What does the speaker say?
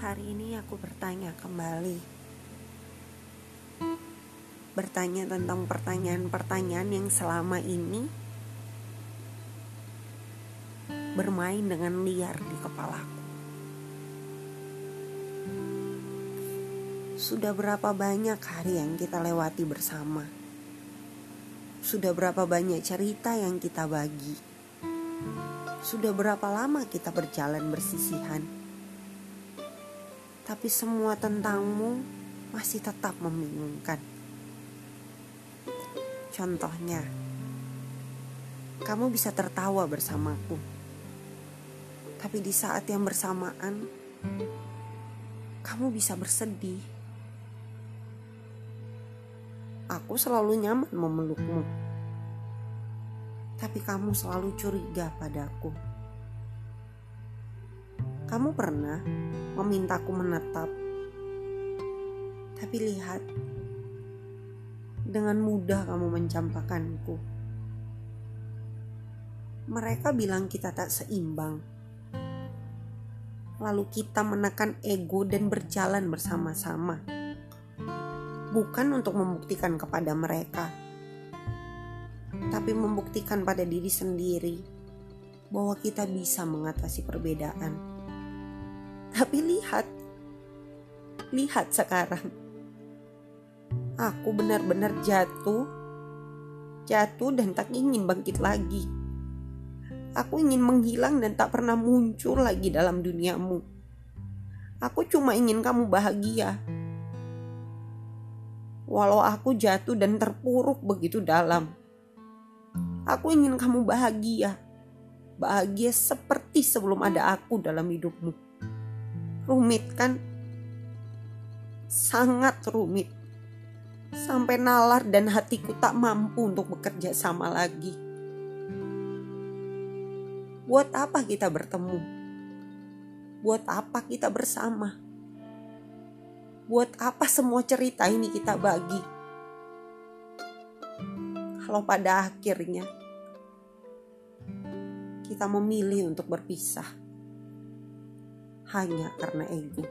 Hari ini aku bertanya kembali. Bertanya tentang pertanyaan-pertanyaan yang selama ini bermain dengan liar di kepalaku. Sudah berapa banyak hari yang kita lewati bersama? Sudah berapa banyak cerita yang kita bagi? Sudah berapa lama kita berjalan bersisihan? Tapi semua tentangmu masih tetap membingungkan. Contohnya, kamu bisa tertawa bersamaku, tapi di saat yang bersamaan, kamu bisa bersedih. Aku selalu nyaman memelukmu, tapi kamu selalu curiga padaku. Kamu pernah memintaku menetap, tapi lihat, dengan mudah kamu mencampakkanku. Mereka bilang kita tak seimbang. Lalu kita menekan ego dan berjalan bersama-sama. Bukan untuk membuktikan kepada mereka, tapi membuktikan pada diri sendiri bahwa kita bisa mengatasi perbedaan. Tapi lihat, lihat sekarang. Aku benar-benar jatuh, jatuh dan tak ingin bangkit lagi. Aku ingin menghilang dan tak pernah muncul lagi dalam duniamu. Aku cuma ingin kamu bahagia. Walau aku jatuh dan terpuruk begitu dalam. Aku ingin kamu bahagia. Bahagia seperti sebelum ada aku dalam hidupmu rumit kan? Sangat rumit. Sampai nalar dan hatiku tak mampu untuk bekerja sama lagi. Buat apa kita bertemu? Buat apa kita bersama? Buat apa semua cerita ini kita bagi? Kalau pada akhirnya kita memilih untuk berpisah hanya karena ego.